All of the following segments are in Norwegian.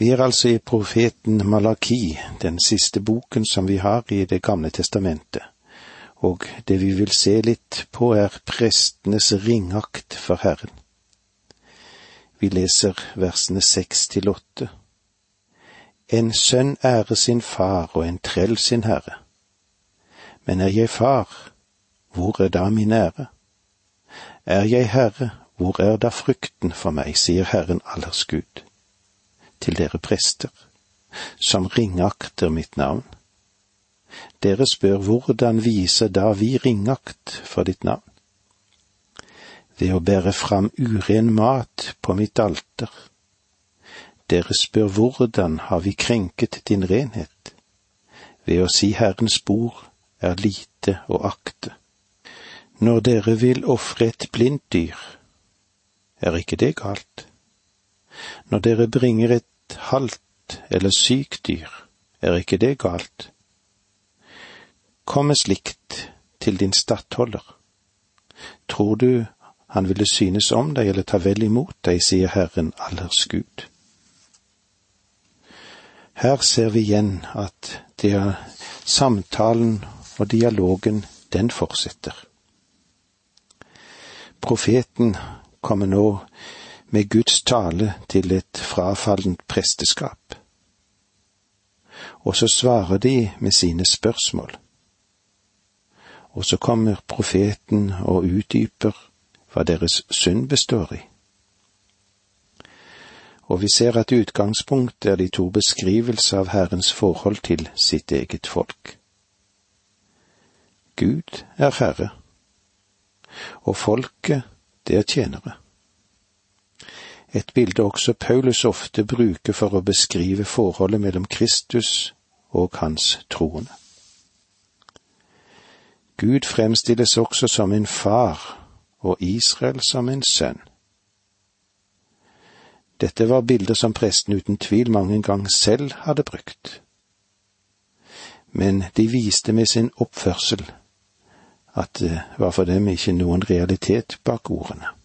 Vi er altså i profeten Malaki, den siste boken som vi har i Det gamle testamentet, og det vi vil se litt på er prestenes ringakt for Herren. Vi leser versene seks til åtte. En sønn ære sin far og en trell sin herre. Men er jeg far, hvor er da min ære? Er jeg herre, hvor er da frykten for meg, sier Herren allers Gud til dere prester, som ringakter mitt navn. Dere spør hvordan viser da vi ringakt for ditt navn? Ved å bære fram uren mat på mitt alter. Dere spør hvordan har vi krenket din renhet? Ved å si Herrens bord er lite å akte. Når dere vil ofre et blindt dyr, er ikke det galt? Når dere bringer et halvt eller sykt dyr, er ikke det galt? Kom med slikt til din stattholder. Tror du han ville synes om deg eller ta vel imot deg, sier Herren allers Gud. Her ser vi igjen at det er samtalen og dialogen, den fortsetter. Profeten kommer nå med Guds tale til et frafallent presteskap. Og så svarer de med sine spørsmål. Og så kommer profeten og utdyper hva deres synd består i. Og vi ser at utgangspunktet er de to beskrivelser av Herrens forhold til sitt eget folk. Gud er Herre, og folket, det er tjenere et bilde også Paulus ofte bruker for å beskrive forholdet mellom Kristus og hans troende. Gud fremstilles også som en far og Israel som en sønn. Dette var bilder som presten uten tvil mange ganger selv hadde brukt. Men de viste med sin oppførsel at det var for dem ikke noen realitet bak ordene.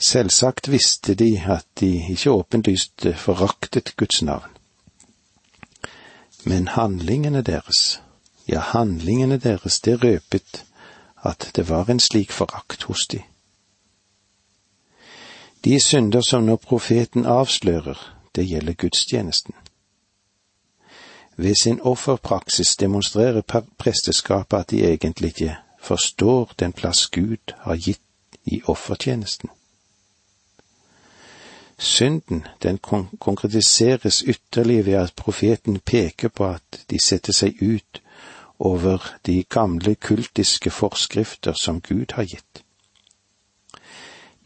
Selvsagt visste de at de ikke åpenlyst foraktet Guds navn. Men handlingene deres, ja, handlingene deres, det røpet at det var en slik forakt hos de. De synder som nå profeten avslører, det gjelder gudstjenesten. Ved sin offerpraksis demonstrerer presteskapet at de egentlig ikke forstår den plass Gud har gitt i offertjenesten. Synden, den konkretiseres ytterligere ved at profeten peker på at de setter seg ut over de gamle kultiske forskrifter som Gud har gitt.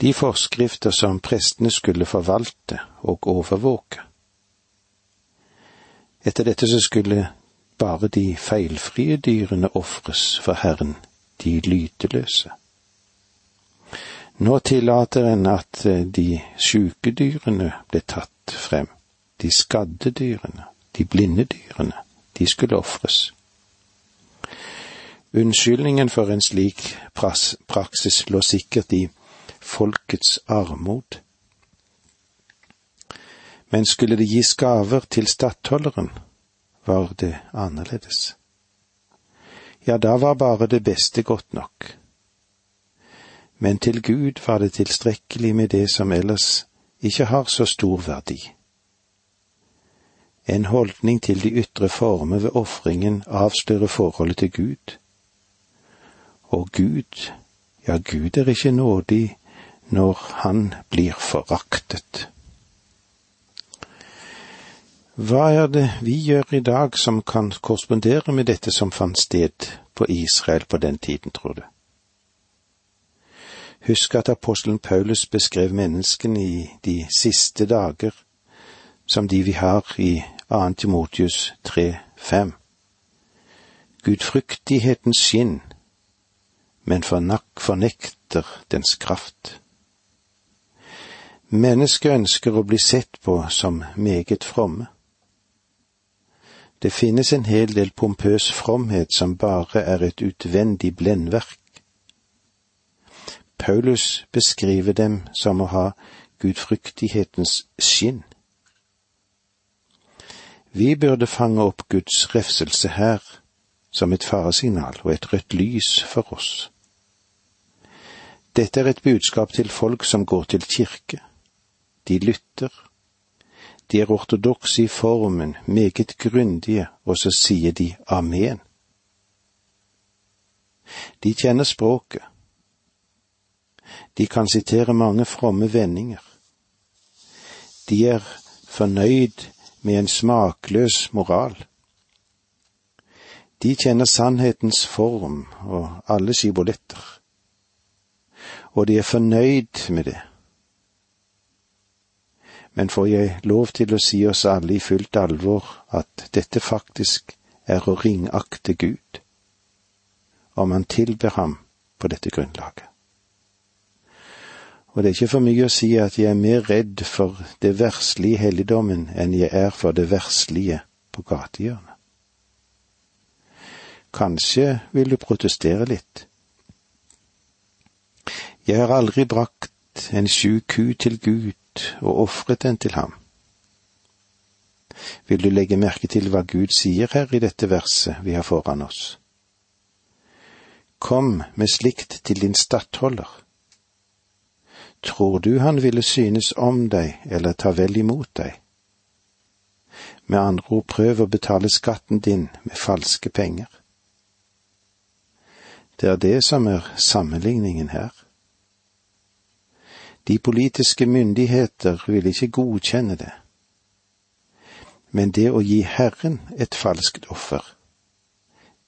De forskrifter som prestene skulle forvalte og overvåke. Etter dette så skulle bare de feilfrie dyrene ofres for Herren, de lyteløse. Nå tillater en at eh, de sjuke dyrene ble tatt frem, de skadde dyrene, de blinde dyrene, de skulle ofres. Unnskyldningen for en slik praksis lå sikkert i folkets armod. Men skulle det gis gaver til stattholderen, var det annerledes. Ja, da var bare det beste godt nok men til Gud var det tilstrekkelig med det som ellers ikke har så stor verdi. En holdning til de ytre former ved ofringen avslører forholdet til Gud. Og Gud, ja, Gud er ikke nådig når han blir foraktet. Hva er det vi gjør i dag som kan korrespondere med dette som fant sted på Israel på den tiden, tror du? Husk at apostelen Paulus beskrev menneskene i de siste dager som de vi har i 2. Timotius 3,5. Gudfryktighetens skinn, men fornekter dens kraft. Mennesket ønsker å bli sett på som meget fromme. Det finnes en hel del pompøs fromhet som bare er et utvendig blendverk Paulus beskriver dem som å ha gudfryktighetens skinn, Vi burde fange opp Guds refselse her som et faresignal og et rødt lys for oss. Dette er et budskap til folk som går til kirke. De lytter. De er ortodokse i formen, meget grundige, og så sier de amen. De kjenner språket. De kan sitere mange fromme vendinger. De er fornøyd med en smakløs moral. De kjenner sannhetens form og alle skiboletter og de er fornøyd med det. Men får jeg lov til å si oss alle i fullt alvor at dette faktisk er å ringakte Gud, om han tilber ham på dette grunnlaget. Og det er ikke for mye å si at jeg er mer redd for det verslige i helligdommen enn jeg er for det verslige på gatehjørnet. Kanskje vil du protestere litt, jeg har aldri brakt en sjuk ku til Gud og ofret den til ham. Vil du legge merke til hva Gud sier her i dette verset vi har foran oss? Kom med slikt til din stattholder. Tror du han ville synes om deg eller ta vel imot deg? Med andre ord, prøv å betale skatten din med falske penger. Det er det som er sammenligningen her. De politiske myndigheter vil ikke godkjenne det. Men det å gi Herren et falskt offer,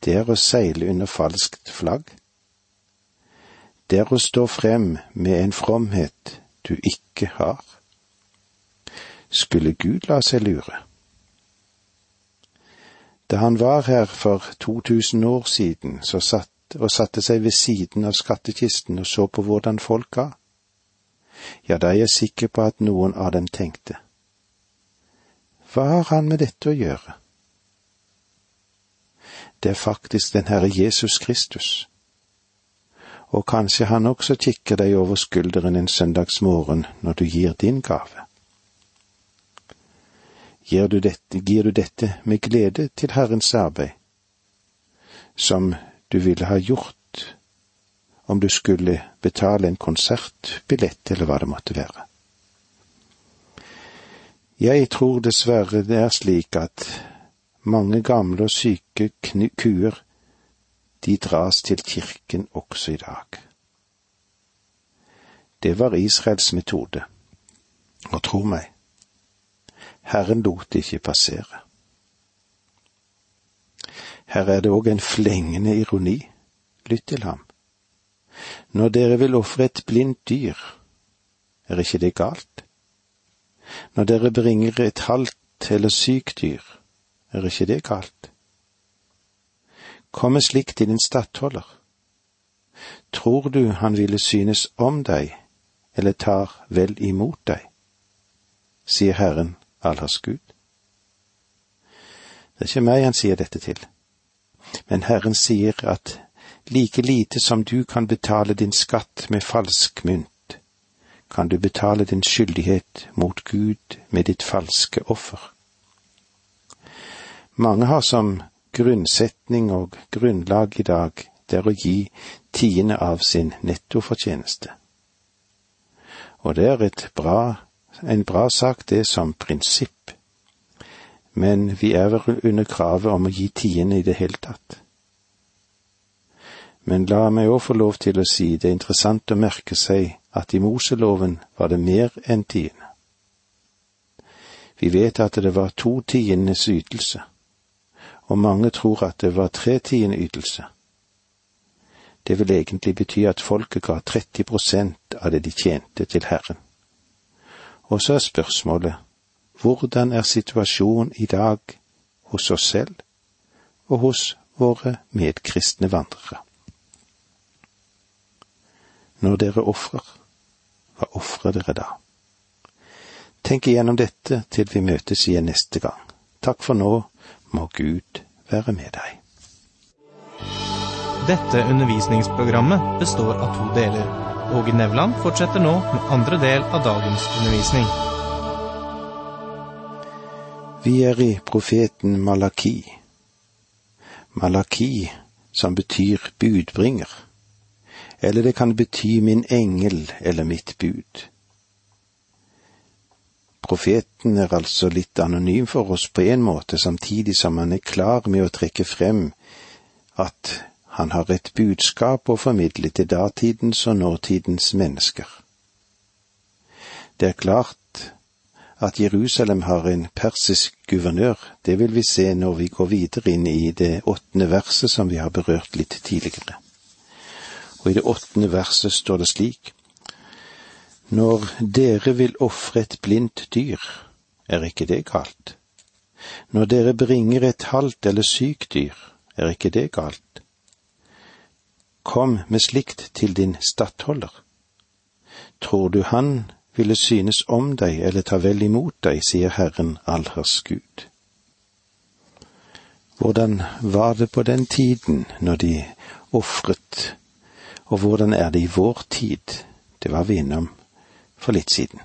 det er å seile under falskt flagg. Er å stå frem med en fromhet du ikke har. Skulle Gud la seg lure? Da han var her for 2000 år siden, så satt og satte seg ved siden av skattkisten og så på hvordan folk ga ja, da er jeg sikker på at noen av dem tenkte. Hva har han med dette å gjøre? Det er faktisk den Herre Jesus Kristus. Og kanskje han også kikker deg over skulderen en søndagsmorgen når du gir din gave. Gir du, dette, gir du dette med glede til Herrens arbeid, som du ville ha gjort om du skulle betale en konsertbillett eller hva det måtte være. Jeg tror dessverre det er slik at mange gamle og syke kuer, de dras til kirken også i dag. Det var Israels metode, og tro meg, Herren lot det ikke passere. Her er det òg en flengende ironi, lytt til ham. Når dere vil ofre et blindt dyr, er ikke det galt? Når dere bringer et halvt eller sykt dyr, er ikke det galt? Kom med slikt til din stattholder. Tror du han ville synes om deg, eller tar vel imot deg? sier Herren, allers Gud. Det er ikke meg han sier dette til, men Herren sier at like lite som du kan betale din skatt med falsk mynt, kan du betale din skyldighet mot Gud med ditt falske offer. Mange har som grunnsetning og grunnlag i dag det er å gi tiende av sin nettofortjeneste. Og det er bra, en bra sak, det som prinsipp. Men vi er vel under kravet om å gi tiende i det hele tatt. Men la meg òg få lov til å si det er interessant å merke seg at i Moseloven var det mer enn tiende. Vi vet at det var to tiendes ytelse, og mange tror at det var tre tiende ytelse. Det vil egentlig bety at folket ga 30 prosent av det de tjente til Herren. Og så er spørsmålet, hvordan er situasjonen i dag hos oss selv og hos våre medkristne vandrere? når dere ofrer, hva ofrer dere da? Tenk igjennom dette til vi møtes igjen neste gang. Takk for nå, må Gud være med deg. Dette undervisningsprogrammet består av to deler. Åge Nevland fortsetter nå med andre del av dagens undervisning. Vi er i profeten Malaki. Malaki, som betyr budbringer. Eller det kan bety min engel eller mitt bud. Profeten er altså litt anonym for oss på en måte, samtidig som han er klar med å trekke frem at han har et budskap å formidle til datidens og nåtidens mennesker. Det er klart at Jerusalem har en persisk guvernør, det vil vi se når vi går videre inn i det åttende verset som vi har berørt litt tidligere. Og i det åttende verset står det slik:" Når dere vil ofre et blindt dyr, er ikke det galt. Når dere bringer et halvt eller sykt dyr, er ikke det galt. Kom med slikt til din stattholder. Tror du han ville synes om deg eller ta vel imot deg, sier Herren allhers Gud. Hvordan var det på den tiden når de ofret, og hvordan er det i vår tid? Det var vi innom for litt siden.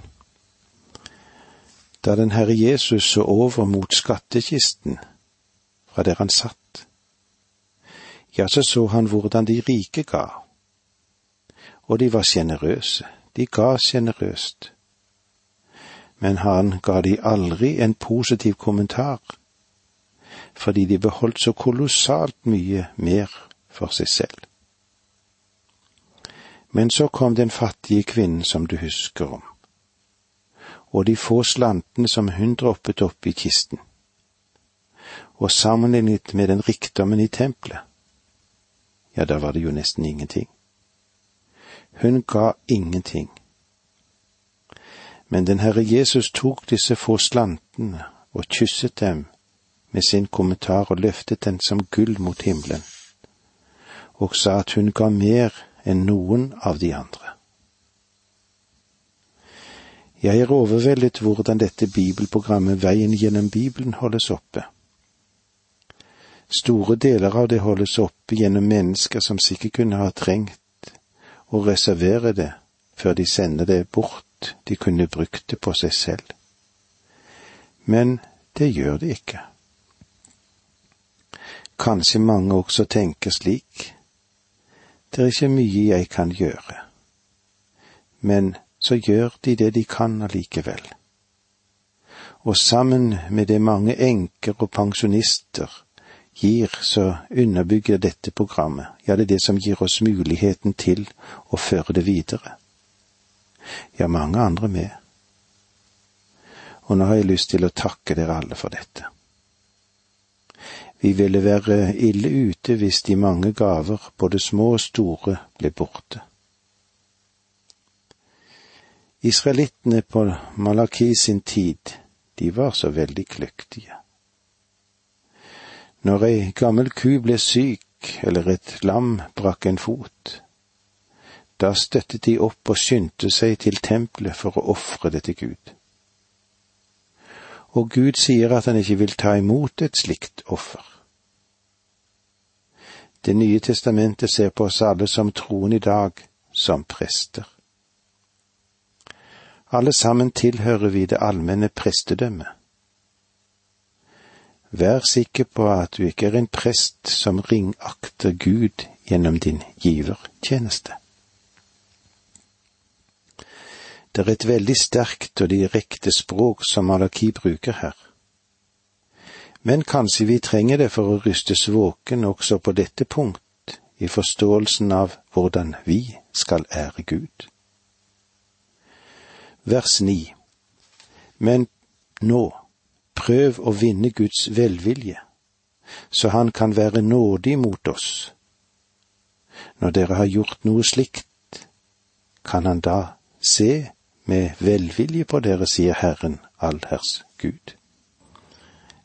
Da den Herre Jesus så over mot skattkisten fra der han satt, ja, så så han hvordan de rike ga, og de var sjenerøse, de ga sjenerøst. Men han ga de aldri en positiv kommentar, fordi de beholdt så kolossalt mye mer for seg selv. Men så kom den fattige kvinnen som du husker om, og de få slantene som hun droppet opp i kisten, og sammenlignet med den rikdommen i tempelet, ja, da var det jo nesten ingenting. Hun ga ingenting. Men den Herre Jesus tok disse få slantene og kysset dem med sin kommentar og løftet den som gull mot himmelen, og sa at hun ga mer enn noen av de andre. Jeg er overveldet hvordan dette bibelprogrammet Veien gjennom Bibelen holdes oppe. Store deler av det holdes oppe gjennom mennesker som sikkert kunne ha trengt å reservere det før de sender det bort, de kunne brukt det på seg selv. Men det gjør det ikke. Kanskje mange også tenker slik, det er ikke mye jeg kan gjøre. Men så gjør de det de kan allikevel. Og sammen med det mange enker og pensjonister gir, så underbygger dette programmet, ja, det er det som gir oss muligheten til å føre det videre. Ja, mange andre med. Og nå har jeg lyst til å takke dere alle for dette. Vi ville være ille ute hvis de mange gaver, både små og store, ble borte. Israelittene på Malaki sin tid, de var så veldig kløktige. Når ei gammel ku ble syk eller et lam brakk en fot, da støttet de opp og skyndte seg til tempelet for å ofre det til Gud og Gud sier at han ikke vil ta imot et slikt offer. Det nye testamentet ser på oss alle som troen i dag, som prester. Alle sammen tilhører vi det allmenne prestedømmet. Vær sikker på at du ikke er en prest som ringakter Gud gjennom din givertjeneste. Det er et veldig sterkt og direkte språk som Malaki bruker her. Men kanskje vi trenger det for å rystes våken også på dette punkt i forståelsen av hvordan vi skal ære Gud. Vers ni Men nå, prøv å vinne Guds velvilje, så han kan være nådig mot oss. Når dere har gjort noe slikt, kan han da se med velvilje på dere, sier Herren, allherrs Gud.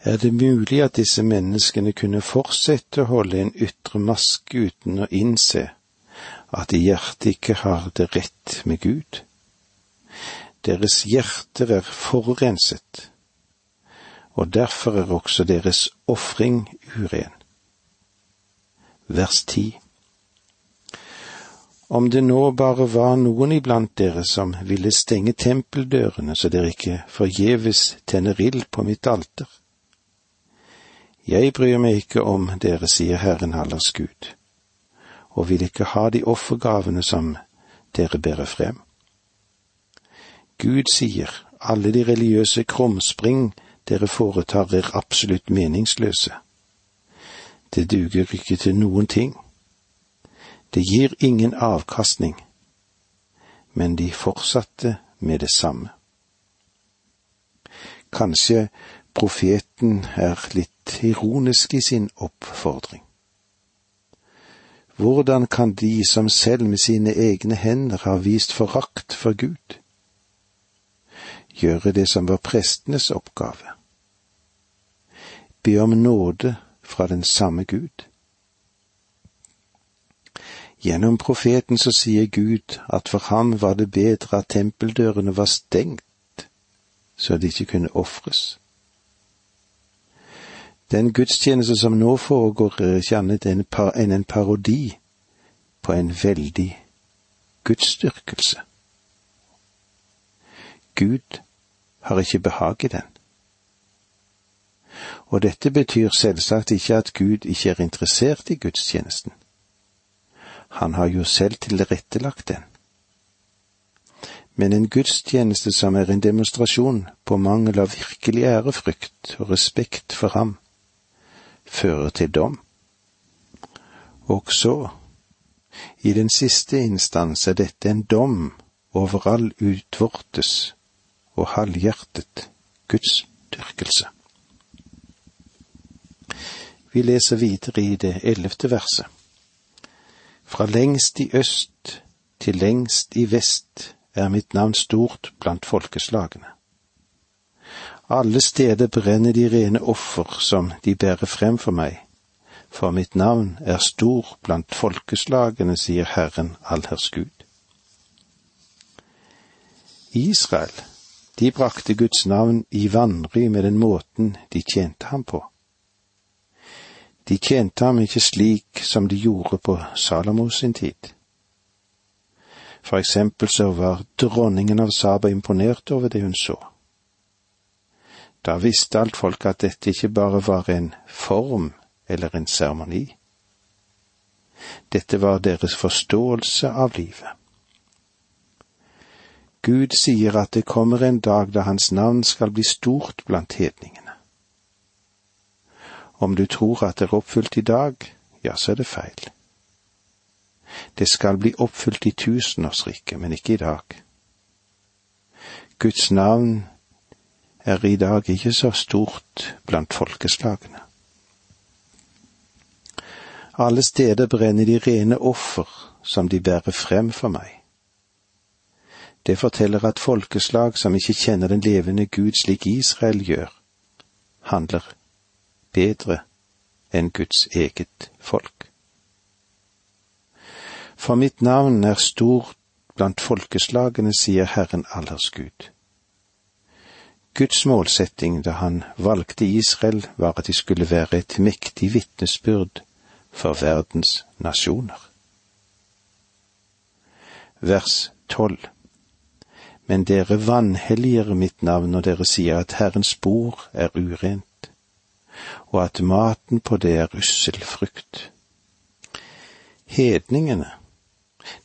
Er det mulig at disse menneskene kunne fortsette å holde en ytre maske uten å innse at i hjertet ikke har det rett med Gud? Deres hjerter er forurenset, og derfor er også deres ofring uren. Vers ti om det nå bare var noen iblant dere som ville stenge tempeldørene så dere ikke forgjeves tenner ild på mitt alter, Jeg bryr meg ikke om dere, sier Herren allers Gud, og vil ikke ha de offergavene som dere bærer frem. Gud sier alle de religiøse krumspring dere foretar er absolutt meningsløse. Det duger ikke til noen ting. Det gir ingen avkastning. Men de fortsatte med det samme. Kanskje profeten er litt ironisk i sin oppfordring. Hvordan kan de som selv med sine egne hender har vist forakt for Gud, gjøre det som var prestenes oppgave? Be om nåde fra den samme Gud. Gjennom profeten så sier Gud at for ham var det bedre at tempeldørene var stengt, så de ikke kunne ofres. Den gudstjeneste som nå foregår, er ikke annet enn en parodi på en veldig gudsdyrkelse. Gud har ikke behag i den. Og dette betyr selvsagt ikke at Gud ikke er interessert i gudstjenesten. Han har jo selv tilrettelagt den. Men en gudstjeneste som er en demonstrasjon på mangel av virkelig ærefrykt og respekt for ham, fører til dom. Og så, i den siste instans, er dette en dom over all utvortes og halvhjertet gudsdyrkelse. Vi leser videre i det ellevte verset. Fra lengst i øst til lengst i vest er mitt navn stort blant folkeslagene. Alle steder brenner de rene offer som de bærer frem for meg, for mitt navn er stor blant folkeslagene, sier Herren allherrs Gud. Israel, de brakte Guds navn i vanry med den måten de tjente ham på. De tjente ham ikke slik som de gjorde på Salomos sin tid. For eksempel så var dronningen av Saba imponert over det hun så. Da visste alt folk at dette ikke bare var en form eller en seremoni. Dette var deres forståelse av livet. Gud sier at det kommer en dag da hans navn skal bli stort blant hedningene. Om du tror at det er oppfylt i dag, ja, så er det feil. Det skal bli oppfylt i tusenårsriket, men ikke i dag. Guds navn er i dag ikke så stort blant folkeslagene. Alle steder brenner de rene offer som de bærer frem for meg. Det forteller at folkeslag som ikke kjenner den levende Gud slik Israel gjør, handler bedre enn Guds eget folk. For mitt navn er stort blant folkeslagene, sier Herren allers Gud. Guds målsetting da han valgte Israel, var at de skulle være et mektig vitnesbyrd for verdens nasjoner. Vers tolv. Men dere vanhelliger mitt navn når dere sier at Herrens bord er urent og at maten på det er ussel frukt. Hedningene,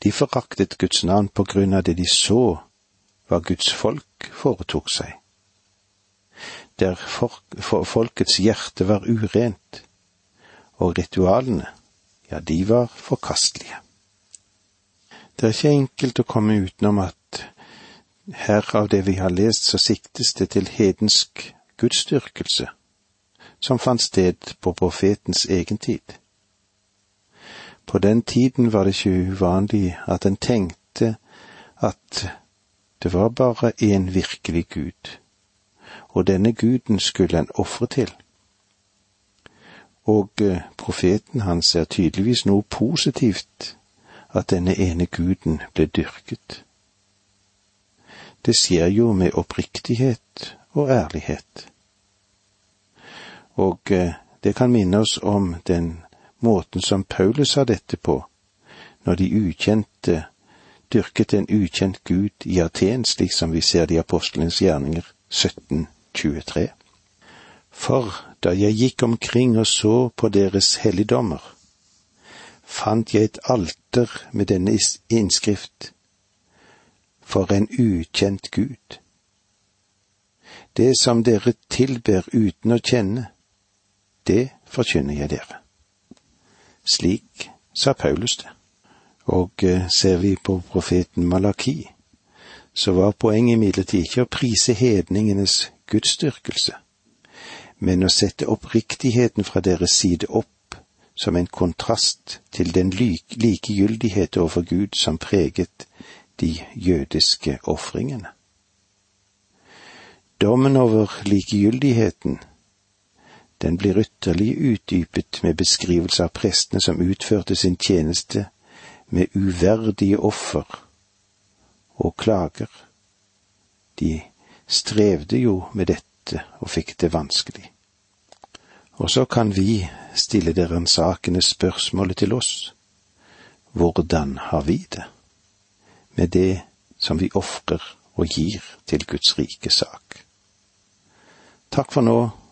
de foraktet Guds navn på grunn av det de så hva Guds folk foretok seg. Der folkets hjerte var urent, og ritualene, ja, de var forkastelige. Det er ikke enkelt å komme utenom at her av det vi har lest, så siktes det til hedensk gudsdyrkelse som fant sted på profetens egen tid. På den tiden var det ikke uvanlig at en tenkte at det var bare én virkelig Gud, og denne guden skulle en ofre til. Og eh, profeten hans er tydeligvis noe positivt at denne ene guden ble dyrket. Det skjer jo med oppriktighet og ærlighet og eh, det kan minne oss om den måten som Paulus sa dette på, når de ukjente dyrket en ukjent gud i Aten, slik som vi ser det i apostlenes gjerninger 1723. For da jeg gikk omkring og så på deres helligdommer, fant jeg et alter med denne innskrift, for en ukjent Gud. Det som dere tilber uten å kjenne, det forkynner jeg dere. Slik sa Paulus det. Og eh, ser vi på profeten Malaki, så var poenget imidlertid ikke å prise hedningenes gudsdyrkelse, men å sette oppriktigheten fra deres side opp som en kontrast til den likegyldighet overfor Gud som preget de jødiske ofringene. Dommen over likegyldigheten, den blir ytterlig utdypet med beskrivelse av prestene som utførte sin tjeneste med uverdige offer og klager. De strevde jo med dette og fikk det vanskelig. Og så kan vi stille det ransakende spørsmålet til oss. Hvordan har vi det med det som vi ofrer og gir til Guds rike sak? Takk for nå,